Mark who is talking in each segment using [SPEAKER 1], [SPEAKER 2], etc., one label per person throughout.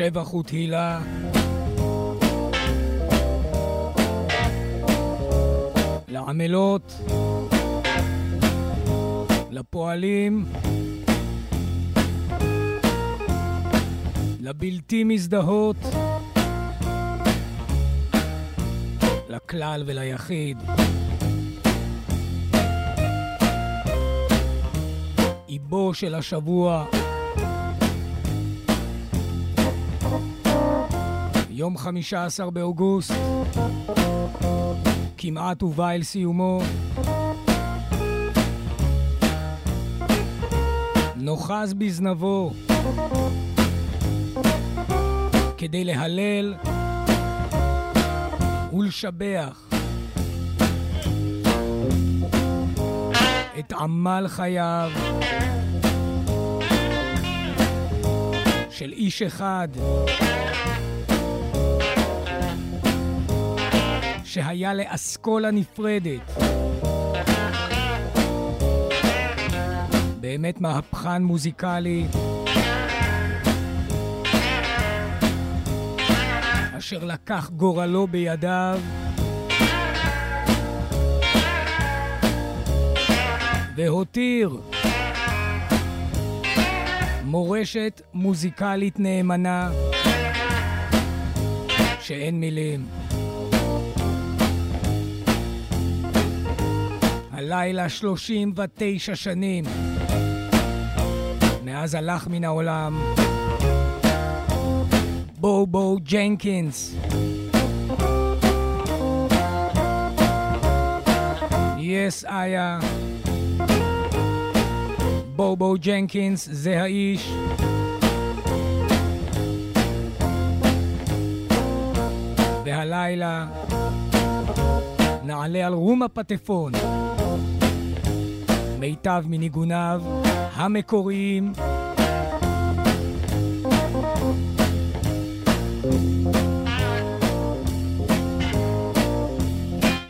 [SPEAKER 1] שבח ותהילה. לעמלות, לפועלים, לבלתי מזדהות, לכלל וליחיד. איבו של השבוע. יום 15 באוגוסט, כמעט ובא אל סיומו. נוחז בזנבו. כדי להלל ולשבח את עמל חייו של איש אחד שהיה לאסכולה נפרדת. באמת מהפכן מוזיקלי. אשר לקח גורלו בידיו והותיר מורשת מוזיקלית נאמנה שאין מילים. הלילה 39 שנים מאז הלך מן העולם בובו ג'נקינס. יס איה. בובו ג'נקינס זה האיש. והלילה נעלה על רום הפטפון. מיטב מניגוניו המקוריים.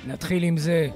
[SPEAKER 1] נתחיל עם זה.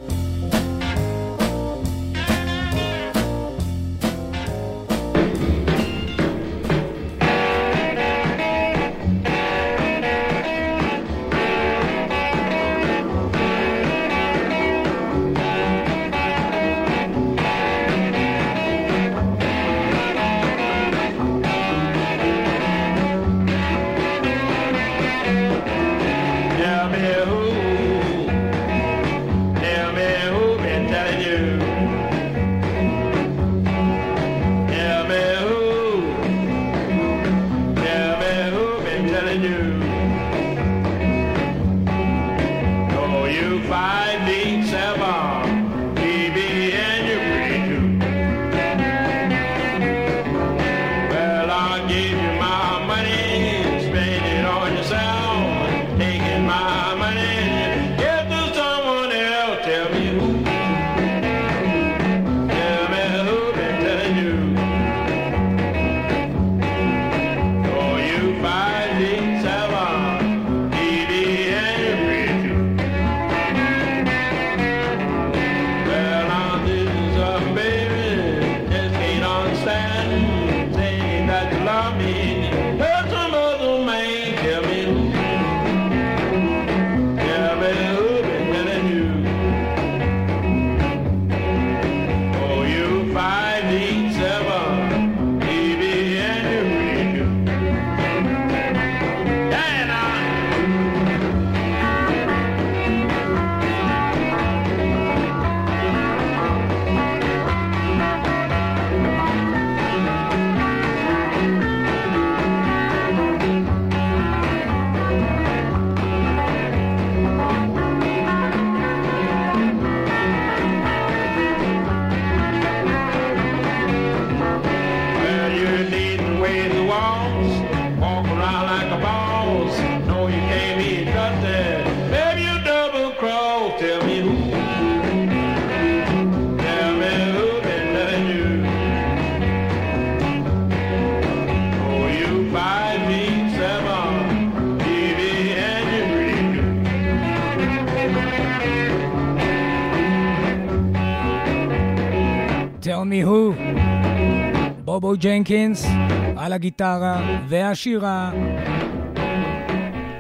[SPEAKER 2] הגיטרה והשירה.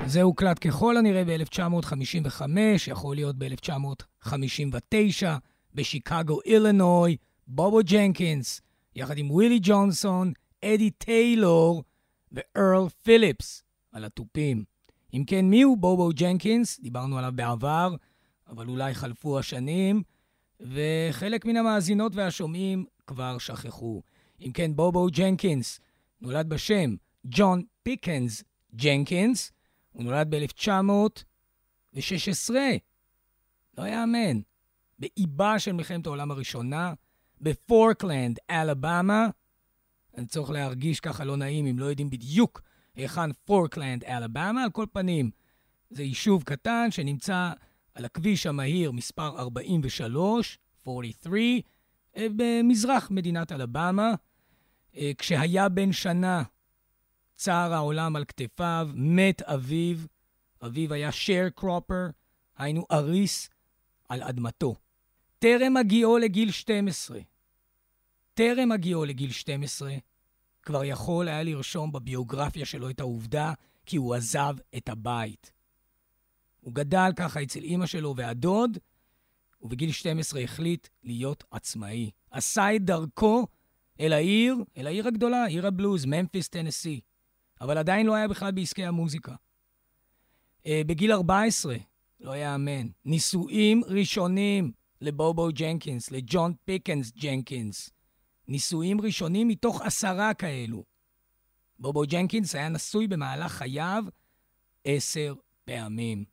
[SPEAKER 2] זה הוקלט ככל הנראה ב-1955, יכול להיות ב-1959, בשיקגו, אילינוי, בובו ג'נקינס, יחד עם ווילי ג'ונסון, אדי טיילור וארל פיליפס על התופים. אם כן, מיהו בובו ג'נקינס? דיברנו עליו בעבר, אבל אולי חלפו השנים, וחלק מן המאזינות והשומעים כבר שכחו. אם כן, בובו ג'נקינס נולד בשם ג'ון פיקנס ג'נקינס, הוא נולד ב-1916. לא יאמן. באיבה של מלחמת העולם הראשונה, בפורקלנד, אלבמה. אני צריך להרגיש ככה לא נעים אם לא יודעים בדיוק היכן פורקלנד, אלבמה. על כל פנים, זה יישוב קטן שנמצא על הכביש המהיר מספר 43, 43, אה, במזרח מדינת אלבמה. אה, כשהיה בן שנה, צער העולם על כתפיו, מת אביו. אביו היה שייר קרופר, היינו אריס על אדמתו. טרם הגיעו לגיל 12, טרם הגיעו לגיל 12, כבר יכול היה לרשום בביוגרפיה שלו את העובדה כי הוא עזב את הבית. הוא גדל ככה אצל אימא שלו והדוד, ובגיל 12 החליט להיות עצמאי. עשה את דרכו אל העיר, אל העיר הגדולה, עיר הבלוז, ממפיס, טנסי. אבל עדיין לא היה בכלל בעסקי המוזיקה. אה, בגיל 14, לא יאמן, נישואים ראשונים לבובו ג'נקינס, לג'ון פיקנס ג'נקינס. נישואים ראשונים מתוך עשרה כאלו. בובו ג'נקינס היה נשוי במהלך חייו עשר פעמים.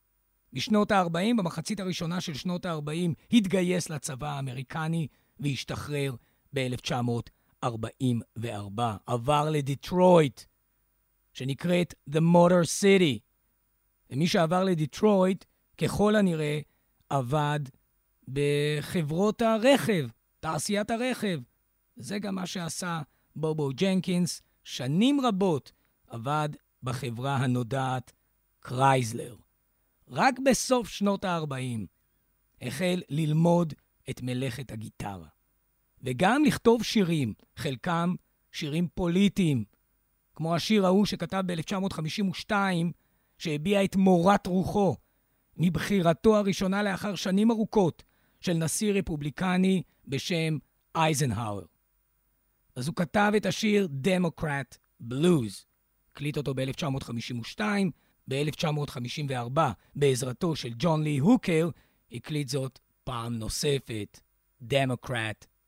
[SPEAKER 2] בשנות ה-40, במחצית הראשונה של שנות ה-40, התגייס לצבא האמריקני והשתחרר ב-1944. עבר לדיטרויט, שנקראת The Motor City. ומי שעבר לדיטרויט, ככל הנראה, עבד בחברות הרכב, תעשיית הרכב. זה גם מה שעשה בובו ג'נקינס. שנים רבות עבד בחברה הנודעת קרייזלר. רק בסוף שנות ה-40 החל ללמוד את מלאכת הגיטרה. וגם לכתוב שירים, חלקם שירים פוליטיים, כמו השיר ההוא שכתב ב-1952, שהביע את מורת רוחו מבחירתו הראשונה לאחר שנים ארוכות של נשיא רפובליקני בשם אייזנהאואר. אז הוא כתב את השיר דמוקרט בלוז. הקליט אותו ב-1952, ב-1954, בעזרתו של ג'ון לי הוקר, הקליט זאת פעם נוספת, דמוקרט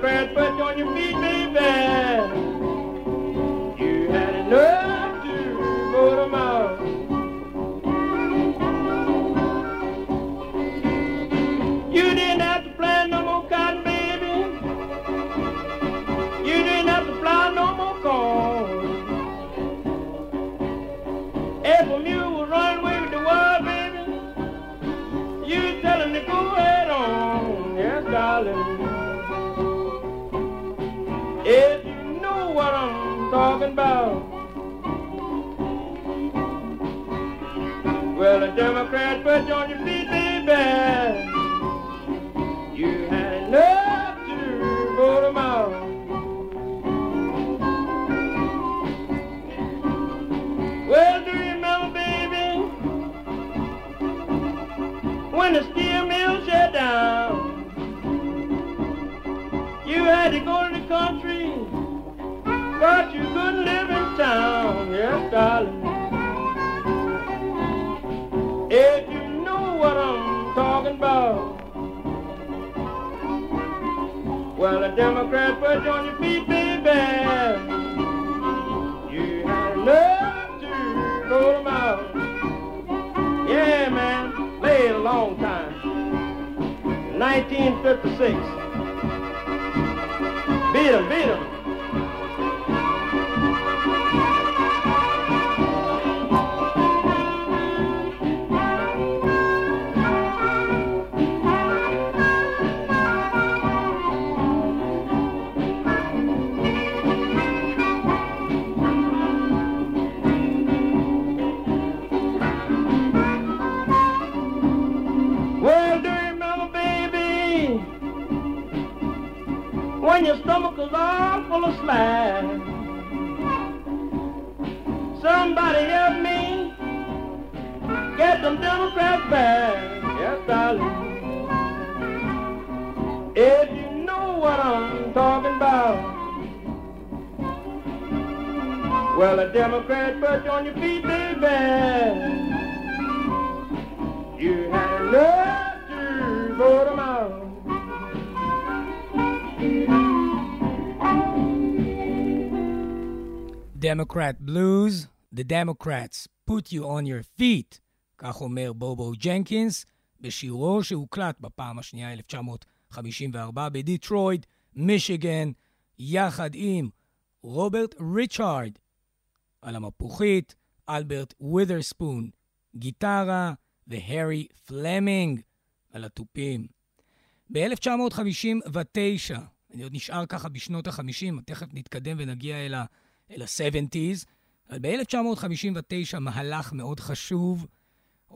[SPEAKER 2] bed, but on your feet, baby. If you know what I'm talking about. Well, a Democrat put on your feet, baby. Democrats put you on your feet, baby. You had enough roll them out. Yeah, man.
[SPEAKER 1] Played a long time. 1956. Beat 'em, beat 'em. All full of? Somebody help me get them Democrats back. Yes, darling. If you know what I'm talking about. Well, a Democrat put you on your feet, baby. You had enough
[SPEAKER 2] Democrat Blues, The Democrats Put You on Your Feet, כך אומר בובו ג'נקינס, בשירו שהוקלט בפעם השנייה 1954 בדיטרויט, מישיגן, יחד עם רוברט ריצ'ארד על המפוחית, אלברט ווית'רספון, גיטרה, והרי פלמינג על התופים. ב-1959, אני עוד נשאר ככה בשנות ה-50, תכף נתקדם ונגיע אל ה- אל ה-70's, אבל ב-1959 מהלך מאוד חשוב,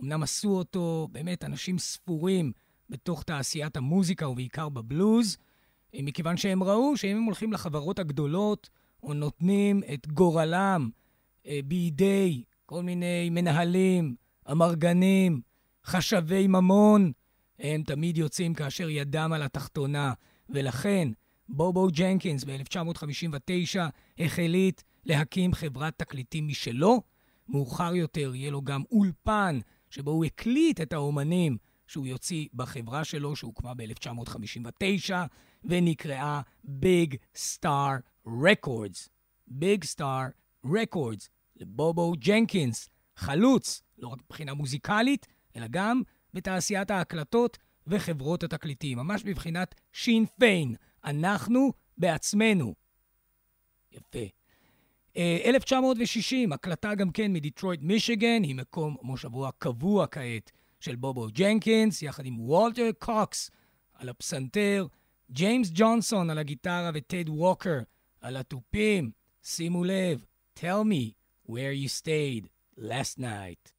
[SPEAKER 2] אמנם עשו אותו באמת אנשים ספורים בתוך תעשיית המוזיקה ובעיקר בבלוז, אה, מכיוון שהם ראו שאם הם הולכים לחברות הגדולות או נותנים את גורלם אה, בידי כל מיני מנהלים, אמרגנים, חשבי ממון, הם תמיד יוצאים כאשר ידם על התחתונה, ולכן בובו ג'נקינס ב-1959 החליט להקים חברת תקליטים משלו. מאוחר יותר יהיה לו גם אולפן שבו הוא הקליט את האומנים שהוא יוציא בחברה שלו, שהוקמה ב-1959, ונקראה Big Star Records. Big Star Records, לבובו ג'נקינס, חלוץ, לא רק מבחינה מוזיקלית, אלא גם בתעשיית ההקלטות וחברות התקליטים, ממש בבחינת שין פיין, אנחנו בעצמנו. יפה. אה, 1960, הקלטה גם כן מדיטרויט, מישיגן, היא מקום מושבו הקבוע כעת של בובו ג'נקינס, יחד עם וולטר קוקס על הפסנתר, ג'יימס ג'ונסון על הגיטרה וטד ווקר על התופים. שימו לב, tell me where you stayed last night.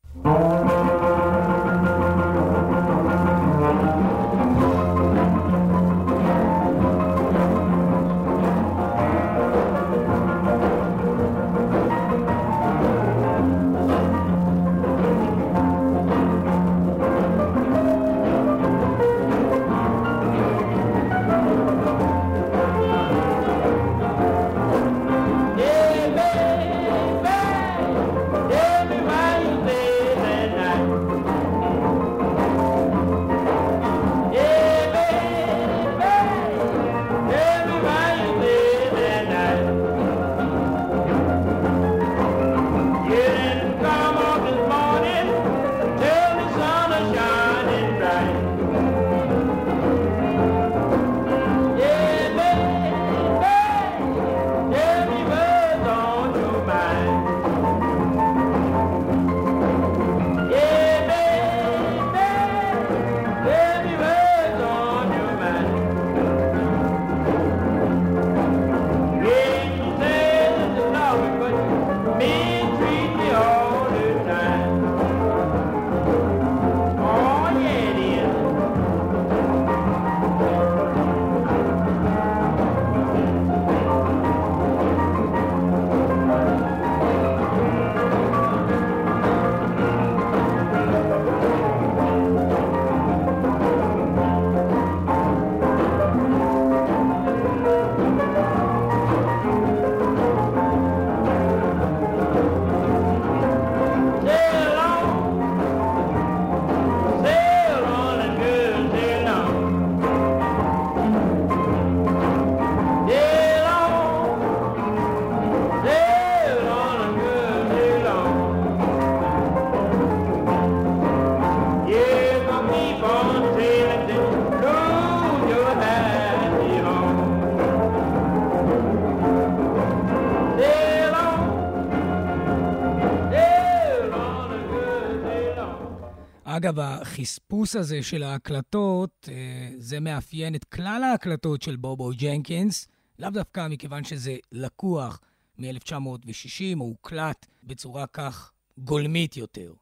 [SPEAKER 2] החספוס הזה של ההקלטות, אה, זה מאפיין את כלל ההקלטות של בובו ג'נקינס, לאו דווקא מכיוון שזה לקוח מ-1960 או הוקלט בצורה כך גולמית יותר.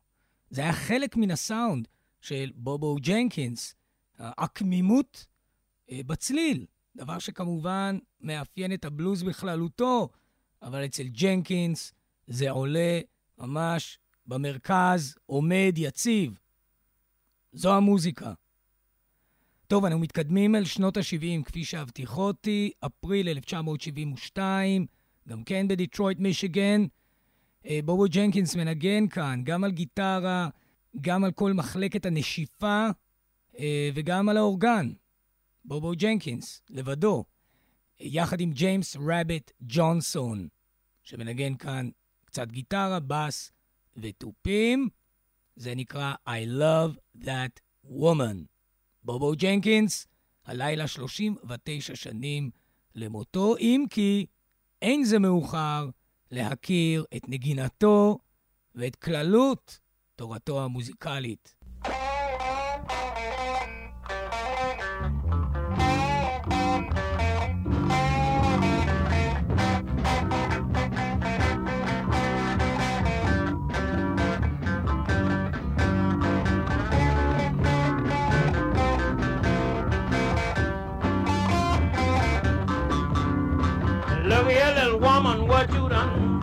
[SPEAKER 2] זה היה חלק מן הסאונד של בובו ג'נקינס, העקמימות אה, בצליל, דבר שכמובן מאפיין את הבלוז בכללותו, אבל אצל ג'נקינס זה עולה ממש במרכז, עומד יציב. זו המוזיקה. טוב, אנחנו מתקדמים אל שנות ה-70, כפי שהבטיחותי, אפריל 1972, גם כן בדיטרויט, מישיגן. אה, בובו ג'נקינס מנגן כאן גם על גיטרה, גם על כל מחלקת הנשיפה אה, וגם על האורגן. בובו ג'נקינס, לבדו, יחד עם ג'יימס רביט ג'ונסון, שמנגן כאן קצת גיטרה, בס ותופים. זה נקרא I Love That Woman. בובו ג'נקינס, הלילה 39 שנים למותו, אם כי אין זה מאוחר להכיר את נגינתו ואת כללות תורתו המוזיקלית.
[SPEAKER 1] What you done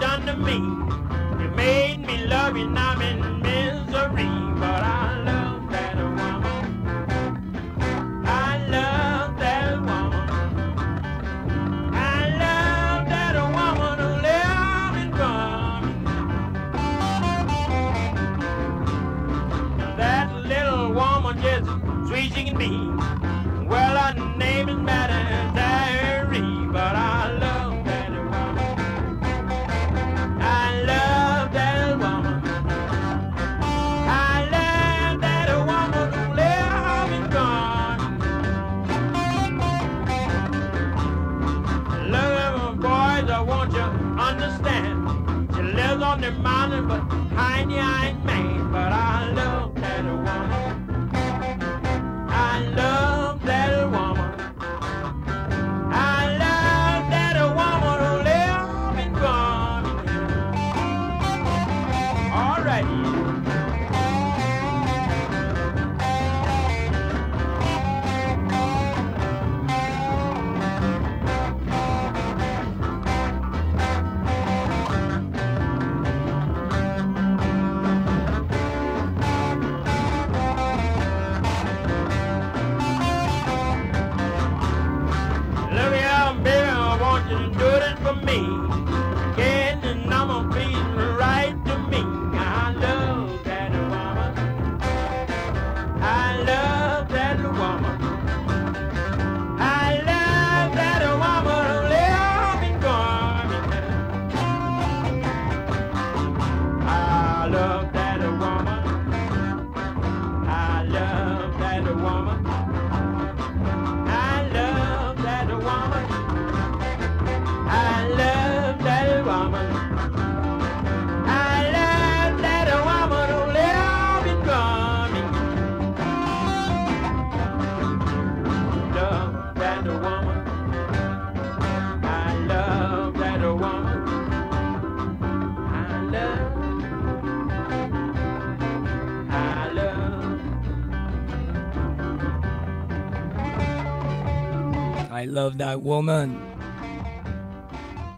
[SPEAKER 1] I love that woman.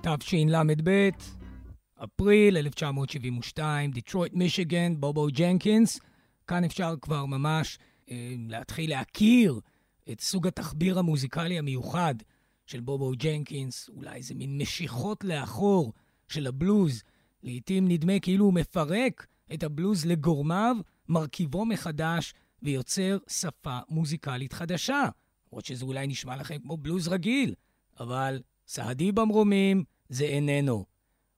[SPEAKER 2] תשל"ב, אפריל 1972, דיטרויט, מישיגן, בובו ג'נקינס. כאן אפשר כבר ממש אה, להתחיל להכיר את סוג התחביר המוזיקלי המיוחד של בובו ג'נקינס, אולי איזה מין משיכות לאחור של הבלוז. לעתים נדמה כאילו הוא מפרק את הבלוז לגורמיו, מרכיבו מחדש ויוצר שפה מוזיקלית חדשה. למרות שזה אולי נשמע לכם כמו בלוז רגיל, אבל סהדי במרומים זה איננו.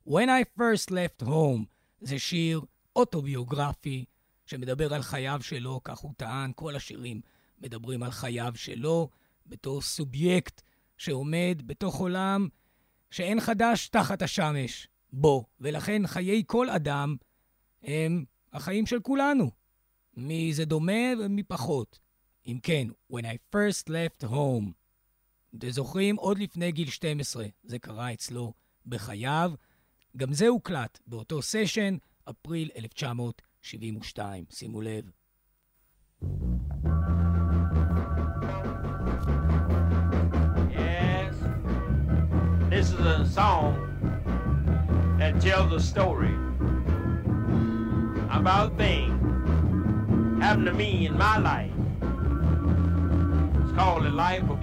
[SPEAKER 2] When I First Left Home זה שיר אוטוביוגרפי שמדבר על חייו שלו, כך הוא טען, כל השירים מדברים על חייו שלו בתור סובייקט שעומד בתוך עולם שאין חדש תחת השמש בו, ולכן חיי כל אדם הם החיים של כולנו. מי זה דומה ומי פחות. אם כן, When I first left home. אתם זוכרים? עוד לפני גיל 12, זה קרה אצלו בחייו. גם זה הוקלט באותו סשן, אפריל 1972. שימו לב.
[SPEAKER 1] Yes, this is a song that tells a story about things happened to me in my life. Called The Life of.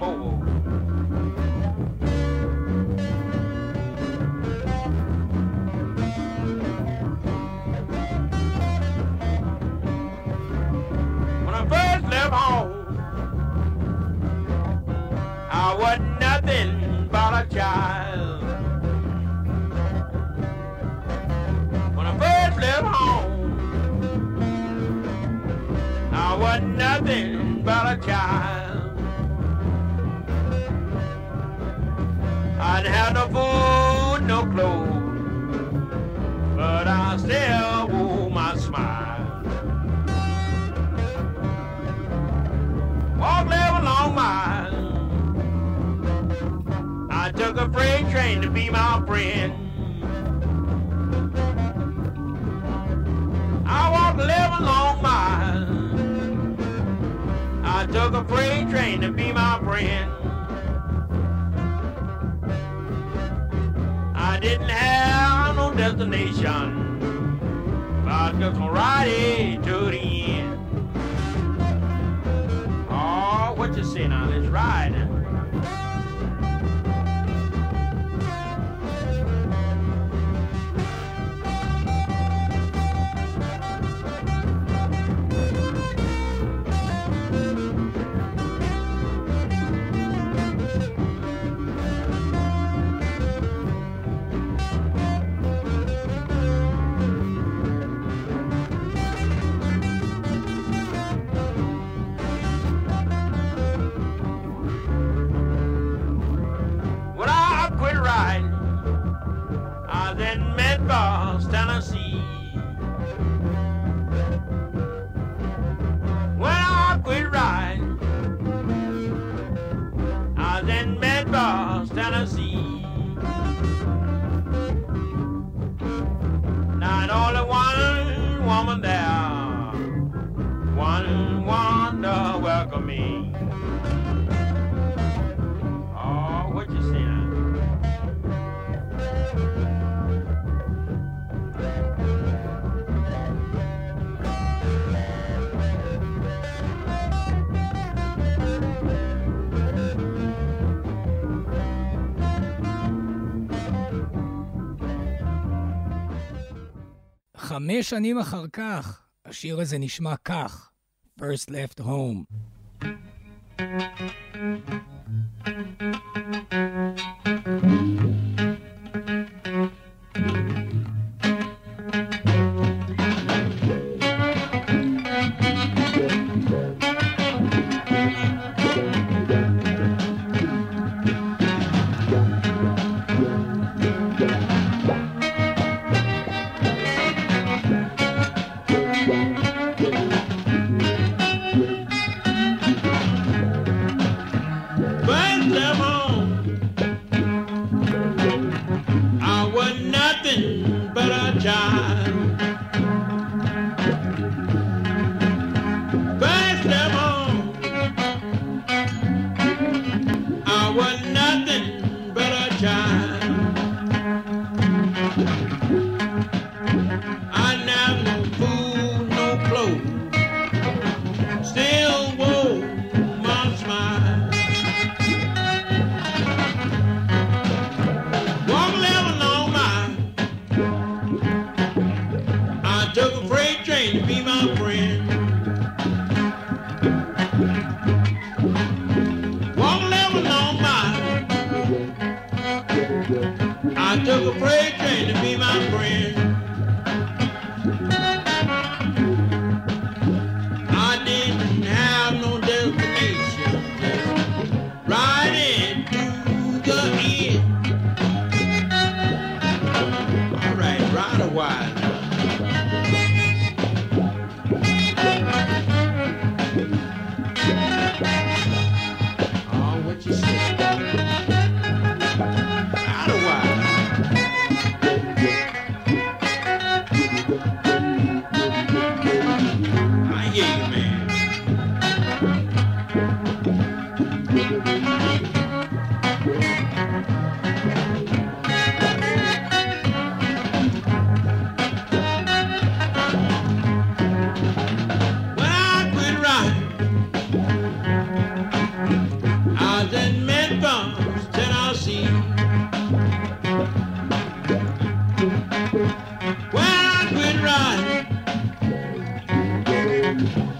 [SPEAKER 1] When I first left home, I wasn't nothing but a child. When I first left home, I wasn't nothing but a child. I didn't have no food, no clothes, but I still wore my smile. Walk eleven long miles. I took a freight train to be my friend. I walked 11 long miles. I took a freight train to be my friend. I didn't have no destination, but I just ride to the end. Oh, what you say now? Let's ride.
[SPEAKER 2] חמש שנים אחר כך, השיר הזה נשמע כך, First Left Home.
[SPEAKER 1] First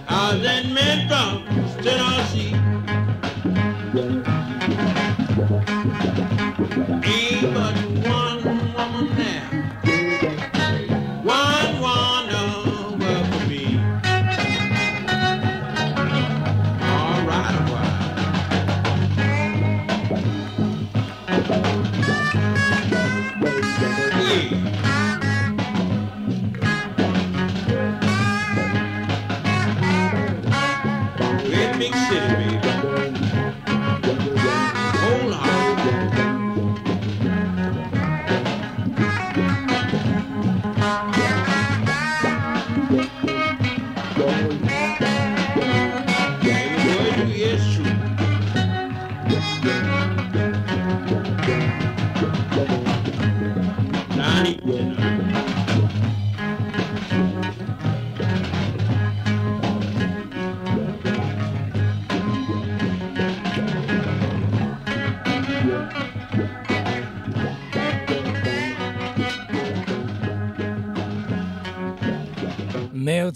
[SPEAKER 1] Island men from Tennessee.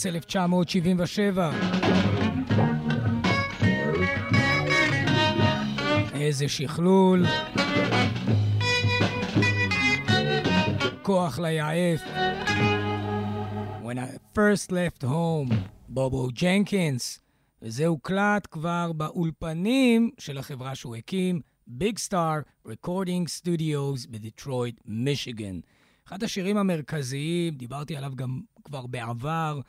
[SPEAKER 2] מרץ 1977. איזה שכלול. כוח ליעף. When I first left home, בובו ג'נקינס. וזה הוקלט כבר באולפנים של החברה שהוא הקים, Big Star Recording Studios בדיטרויט, מישיגן. אחד השירים המרכזיים, דיברתי עליו גם כבר בעבר,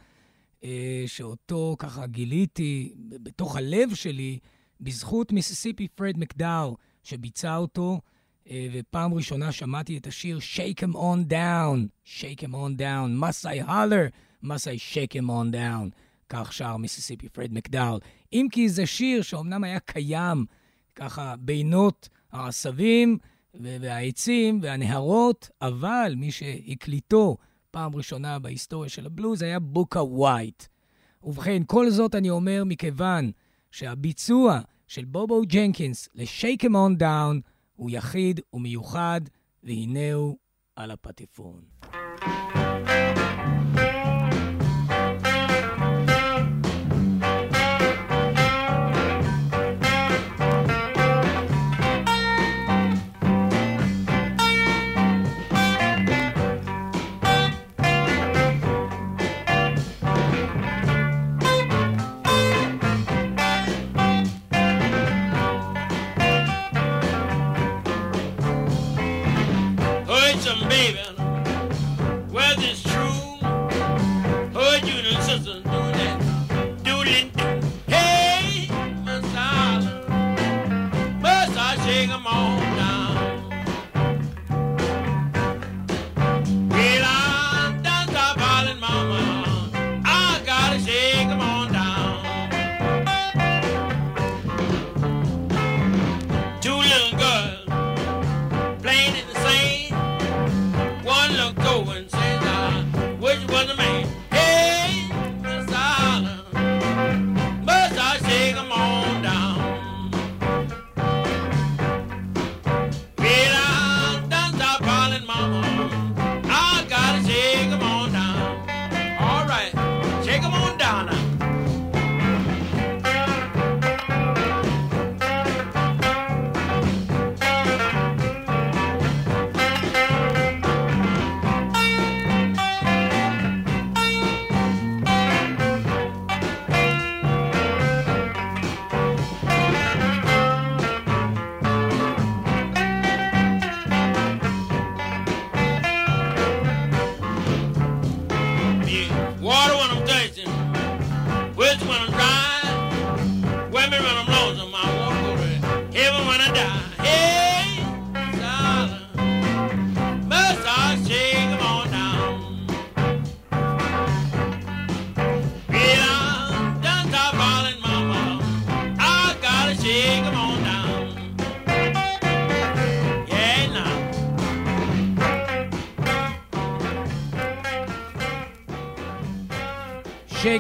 [SPEAKER 2] שאותו ככה גיליתי בתוך הלב שלי, בזכות מיסיסיפי פרד מקדאו, שביצע אותו, אה, ופעם ראשונה שמעתי את השיר Shake him on down, Shake him on down, must I holler, must I shake him on down. כך שר מיסיסיפי פרד מקדאו. אם כי זה שיר שאומנם היה קיים ככה בינות העשבים והעצים והנהרות, אבל מי שהקליטו פעם ראשונה בהיסטוריה של הבלוז היה בוקה ווייט. ובכן, כל זאת אני אומר מכיוון שהביצוע של בובו ג'נקינס ל-Shake him on down הוא יחיד ומיוחד, והנה הוא על הפטיפון.
[SPEAKER 1] Take them on down.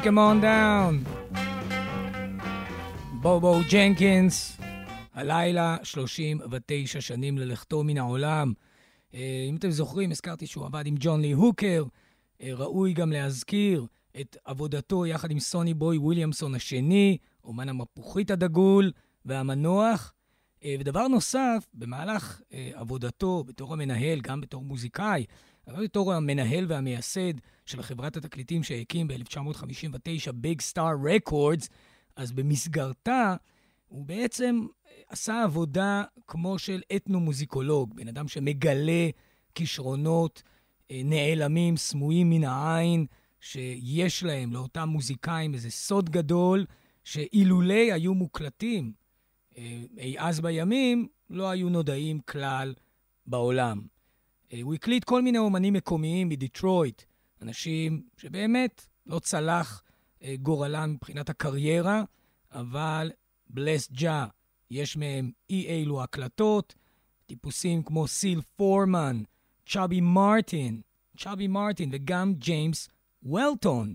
[SPEAKER 1] Shake
[SPEAKER 2] him on down. בובו ג'נקינס, הלילה 39 שנים ללכתו מן העולם. אה, אם אתם זוכרים, הזכרתי שהוא עבד עם ג'ון לי הוקר. אה, ראוי גם להזכיר את עבודתו יחד עם סוני בוי וויליאמסון השני, אומן המפוחית הדגול והמנוח. אה, ודבר נוסף, במהלך עבודתו בתור המנהל, גם בתור מוזיקאי, אבל בתור המנהל והמייסד של חברת התקליטים שהקים ב-1959, ביג סטאר רקורדס, אז במסגרתה הוא בעצם עשה עבודה כמו של אתנו-מוזיקולוג, בן אדם שמגלה כישרונות אה, נעלמים, סמויים מן העין, שיש להם, לאותם מוזיקאים, איזה סוד גדול, שאילולי היו מוקלטים אה, אי אז בימים, לא היו נודעים כלל בעולם. אה, הוא הקליט כל מיני אומנים מקומיים מדיטרויט, אנשים שבאמת לא צלח גורלם מבחינת הקריירה, אבל בלס ג'ה, יש מהם אי אילו הקלטות, טיפוסים כמו סיל פורמן, צ'אבי מרטין, צ'אבי מרטין וגם ג'יימס וולטון.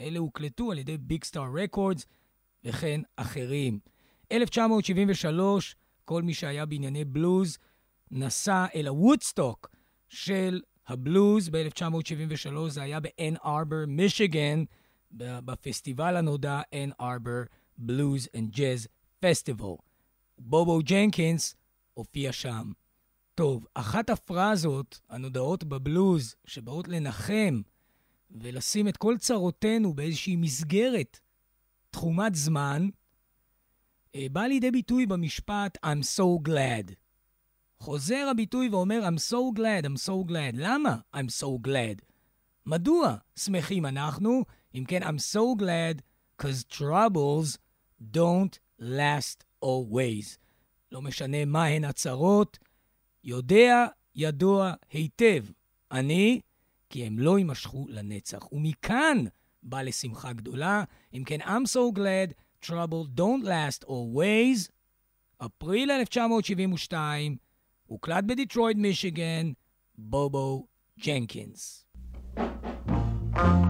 [SPEAKER 2] אלה הוקלטו על ידי Big Star Records וכן אחרים. 1973, כל מי שהיה בענייני בלוז נסע אל הוודסטוק של הבלוז ב-1973, זה היה באן ארבר, מישיגן, בפסטיבל הנודע Ann Arbor Blues and Jazz Festival. בובו ג'נקינס הופיע שם. טוב, אחת הפרזות הנודעות בבלוז, שבאות לנחם ולשים את כל צרותינו באיזושהי מסגרת תחומת זמן, אה, בא לידי ביטוי במשפט I'm so glad. חוזר הביטוי ואומר I'm so glad, I'm so glad. למה I'm so glad? מדוע שמחים אנחנו? אם כן, I'm so glad, because troubles don't last always. לא משנה מהן הצרות, יודע, ידוע היטב, אני, כי הם לא יימשכו לנצח. ומכאן בא לשמחה גדולה. אם כן, I'm so glad, trouble don't last always. אפריל 1972, הוקלט בדיטרויד, מישיגן, בובו ג'נקינס.
[SPEAKER 1] I'm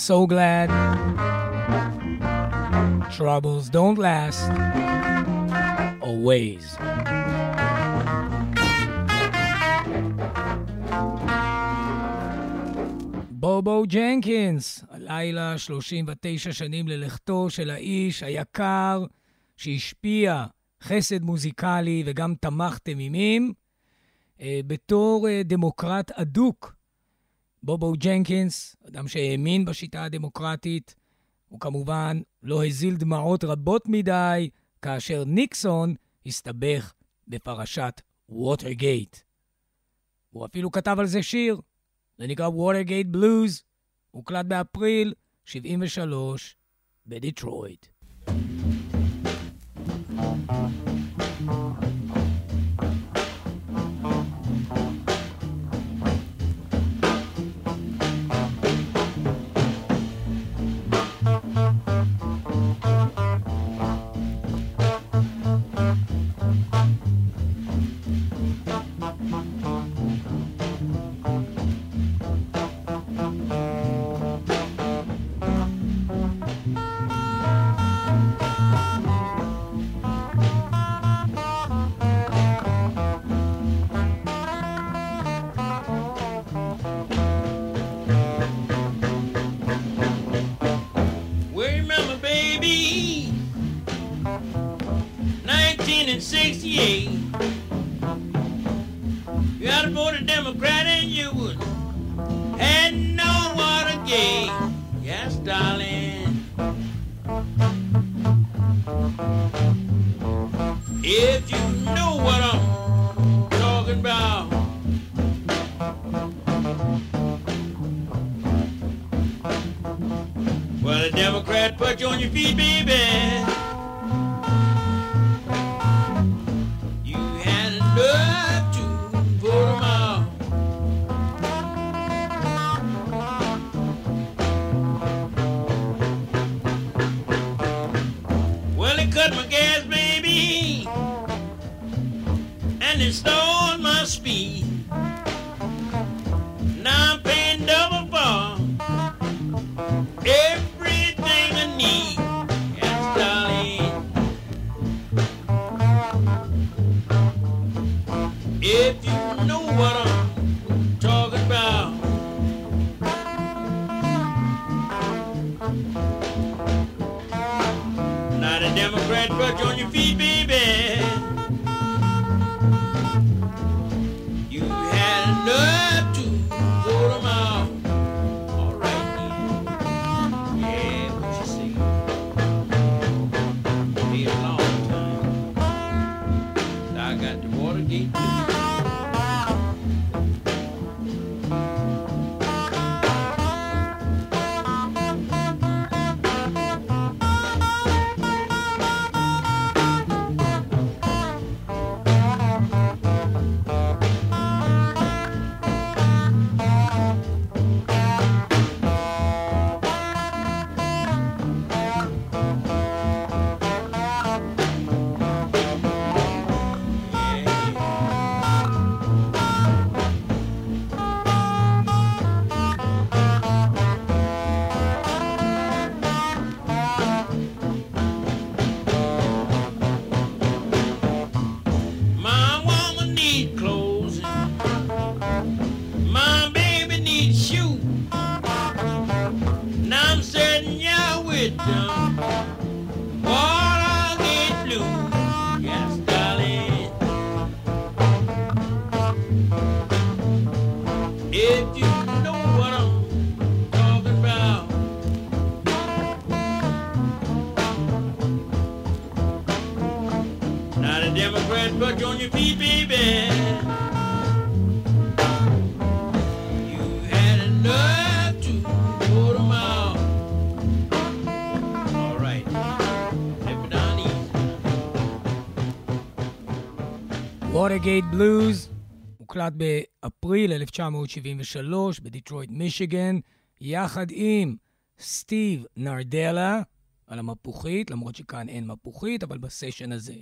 [SPEAKER 1] so glad.
[SPEAKER 2] Troubles don't last always. בובו ג'נקינס, הלילה 39 שנים ללכתו של האיש היקר שהשפיע חסד מוזיקלי וגם תמך תמימים, אה, בתור אה, דמוקרט אדוק. בובו ג'נקינס, אדם שהאמין בשיטה הדמוקרטית, הוא כמובן לא הזיל דמעות רבות מדי כאשר ניקסון הסתבך בפרשת ווטרגייט. הוא אפילו כתב על זה שיר, זה נקרא Watergate Blues, הוקלט באפריל 73 בדיטרויט.
[SPEAKER 1] Well, Yay! Bread, but on your feet, baby.
[SPEAKER 2] נולד באפריל 1973 בדיטרויט, מישיגן, יחד עם סטיב נרדלה על המפוחית, למרות שכאן אין מפוחית, אבל בסשן הזה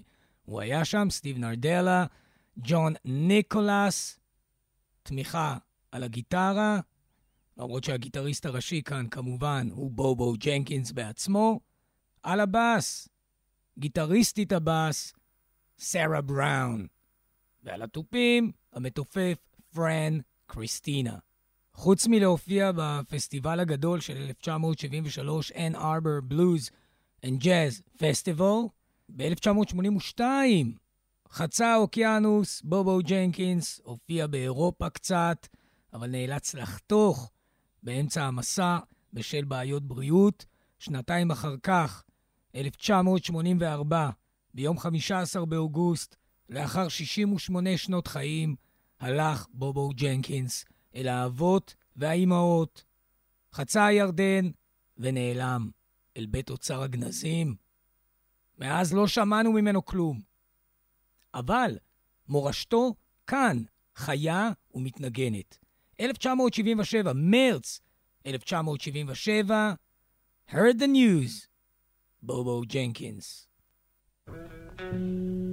[SPEAKER 2] הוא היה שם, סטיב נרדלה, ג'ון ניקולס, תמיכה על הגיטרה, למרות שהגיטריסט הראשי כאן כמובן הוא בובו ג'נקינס בעצמו, על הבאס, גיטריסטית הבאס, סארה בראון. ועל התופים, המתופף פרן קריסטינה. חוץ מלהופיע בפסטיבל הגדול של 1973, Ann Arbor Blues and Jazz Festival, ב-1982 חצה האוקיינוס, בובו ג'נקינס הופיע באירופה קצת, אבל נאלץ לחתוך באמצע המסע בשל בעיות בריאות. שנתיים אחר כך, 1984, ביום 15 באוגוסט, לאחר 68 שנות חיים, הלך בובו ג'נקינס אל האבות והאימהות, חצה הירדן ונעלם אל בית אוצר הגנזים. מאז לא שמענו ממנו כלום. אבל מורשתו כאן, חיה ומתנגנת. 1977, מרץ 1977, heard the news, בובו ג'נקינס.
[SPEAKER 1] Heard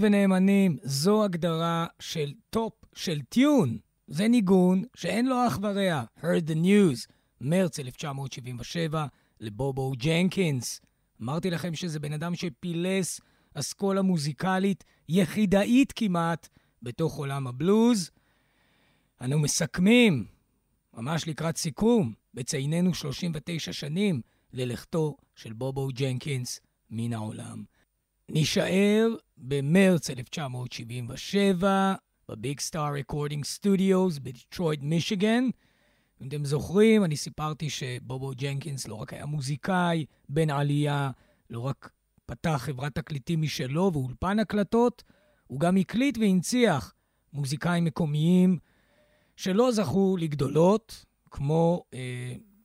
[SPEAKER 2] ונאמנים, זו הגדרה של top של tune. זה ניגון שאין לו אח ורע. heard the news, מרץ 1977, לבובו ג'נקינס. אמרתי לכם שזה בן אדם שפילס אסכולה מוזיקלית יחידאית כמעט בתוך עולם הבלוז. אנו מסכמים, ממש לקראת סיכום, בצייננו 39 שנים ללכתו של בובו ג'נקינס מן העולם. נישאר במרץ 1977 ב Big Star Recording Studios בדיטרויט, מישיגן. אם אתם זוכרים, אני סיפרתי שבובו ג'נקינס לא רק היה מוזיקאי, בן עלייה, לא רק פתח חברת תקליטים משלו ואולפן הקלטות, הוא גם הקליט והנציח מוזיקאים מקומיים שלא זכו לגדולות, כמו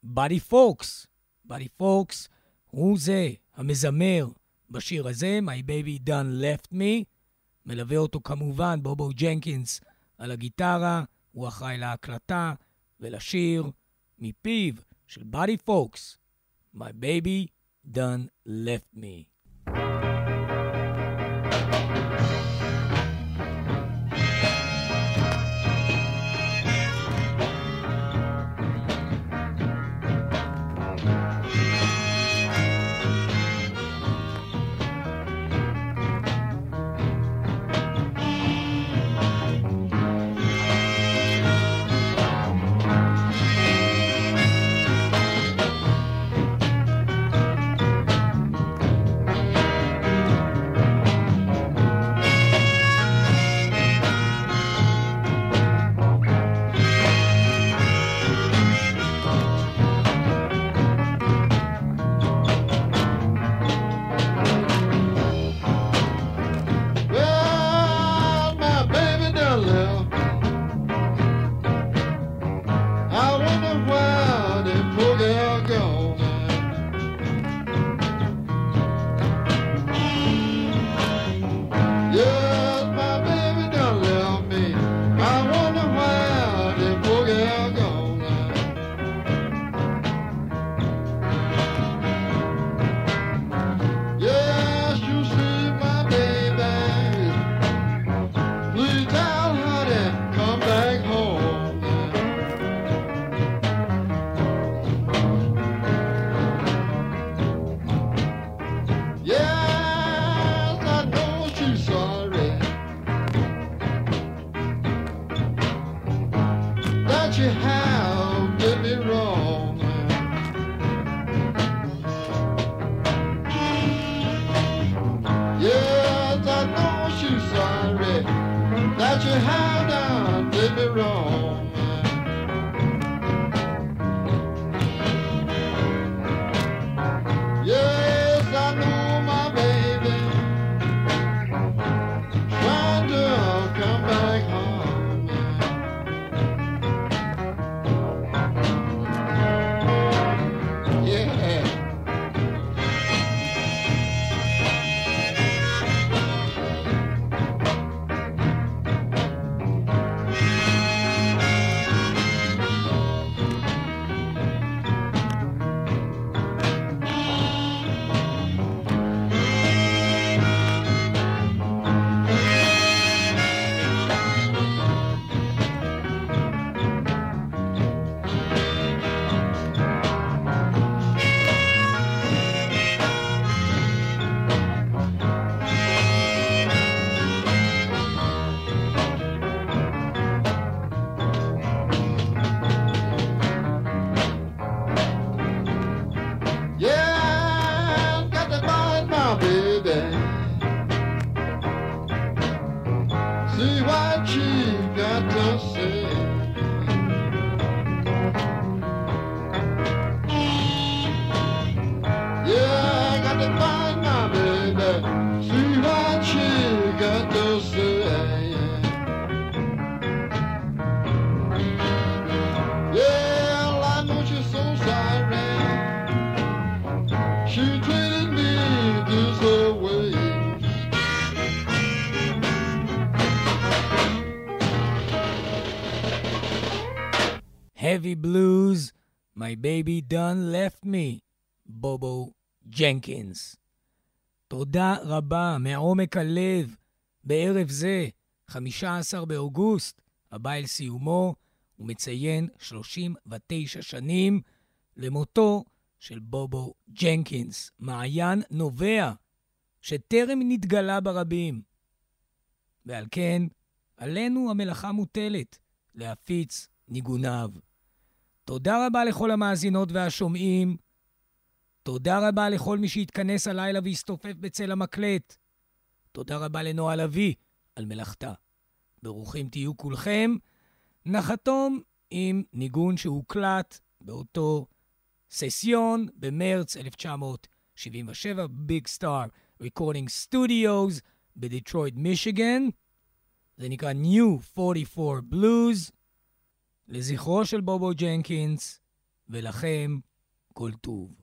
[SPEAKER 2] באדי פוקס. באדי פוקס הוא זה המזמר בשיר הזה, My Baby Done Left Me. מלווה אותו כמובן בובו ג'נקינס על הגיטרה, הוא אחראי להקלטה ולשיר מפיו של באדי פוקס, My Baby Done Left Me.
[SPEAKER 3] Baby Done Left Me,
[SPEAKER 2] בובו ג'נקינס. תודה רבה מעומק הלב בערב זה, 15 באוגוסט, הבא אל סיומו, ומציין 39 שנים למותו של בובו ג'נקינס, מעיין נובע שטרם נתגלה ברבים. ועל כן, עלינו המלאכה מוטלת להפיץ ניגוניו. תודה רבה לכל המאזינות והשומעים. תודה רבה לכל מי שהתכנס הלילה והסתופף בצל המקלט. תודה רבה לנועה לביא על מלאכתה. ברוכים תהיו כולכם. נחתום עם ניגון שהוקלט באותו session במרץ 1977, Big Star Recording Studios בדיטרויד, מישיגן. זה נקרא New 44 Blues, לזכרו של בובו ג'נקינס, ולכם כל טוב.